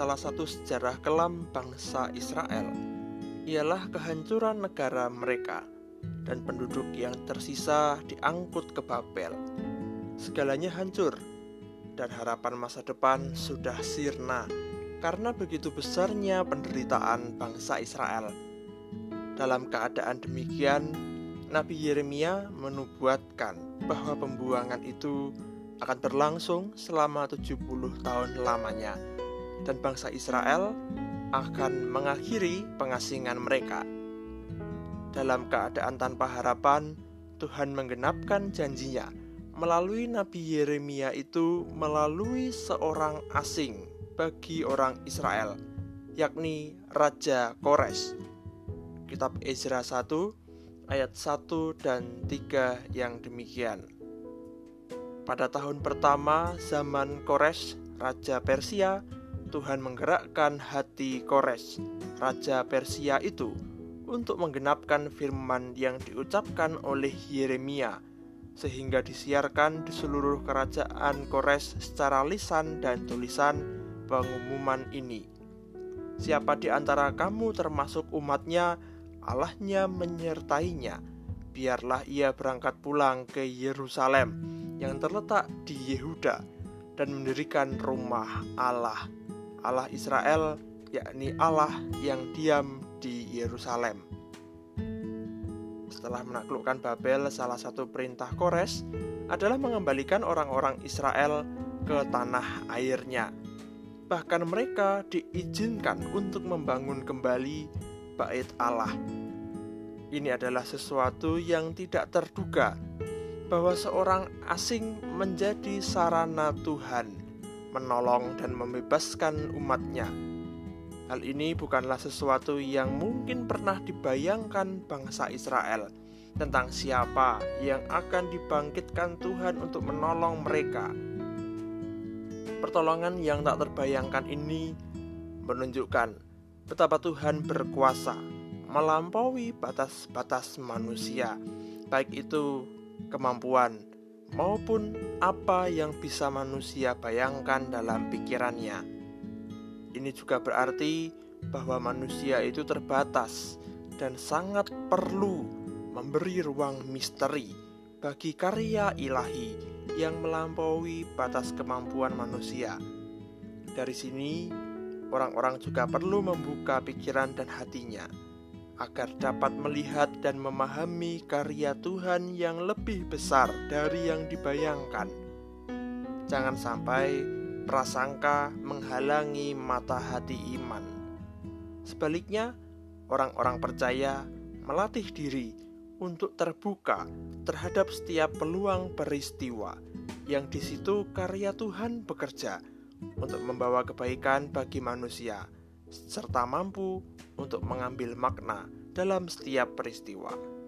salah satu sejarah kelam bangsa Israel ialah kehancuran negara mereka dan penduduk yang tersisa diangkut ke Babel. Segalanya hancur dan harapan masa depan sudah sirna karena begitu besarnya penderitaan bangsa Israel. Dalam keadaan demikian, Nabi Yeremia menubuatkan bahwa pembuangan itu akan berlangsung selama 70 tahun lamanya dan bangsa Israel akan mengakhiri pengasingan mereka. Dalam keadaan tanpa harapan, Tuhan menggenapkan janjinya melalui Nabi Yeremia itu melalui seorang asing bagi orang Israel, yakni Raja Kores. Kitab Ezra 1 ayat 1 dan 3 yang demikian. Pada tahun pertama zaman Kores, Raja Persia, Tuhan menggerakkan hati Kores, Raja Persia itu, untuk menggenapkan firman yang diucapkan oleh Yeremia, sehingga disiarkan di seluruh kerajaan Kores secara lisan dan tulisan pengumuman ini. Siapa di antara kamu termasuk umatnya, Allahnya menyertainya. Biarlah ia berangkat pulang ke Yerusalem yang terletak di Yehuda dan mendirikan rumah Allah, Allah Israel, yakni Allah yang diam di Yerusalem. Setelah menaklukkan Babel, salah satu perintah Kores adalah mengembalikan orang-orang Israel ke tanah airnya bahkan mereka diizinkan untuk membangun kembali bait Allah. Ini adalah sesuatu yang tidak terduga bahwa seorang asing menjadi sarana Tuhan menolong dan membebaskan umatnya. Hal ini bukanlah sesuatu yang mungkin pernah dibayangkan bangsa Israel tentang siapa yang akan dibangkitkan Tuhan untuk menolong mereka Pertolongan yang tak terbayangkan ini menunjukkan betapa Tuhan berkuasa melampaui batas-batas manusia, baik itu kemampuan maupun apa yang bisa manusia bayangkan dalam pikirannya. Ini juga berarti bahwa manusia itu terbatas dan sangat perlu memberi ruang misteri bagi karya ilahi yang melampaui batas kemampuan manusia. Dari sini, orang-orang juga perlu membuka pikiran dan hatinya agar dapat melihat dan memahami karya Tuhan yang lebih besar dari yang dibayangkan. Jangan sampai prasangka menghalangi mata hati iman. Sebaliknya, orang-orang percaya melatih diri untuk terbuka terhadap setiap peluang peristiwa yang di situ karya Tuhan bekerja untuk membawa kebaikan bagi manusia serta mampu untuk mengambil makna dalam setiap peristiwa.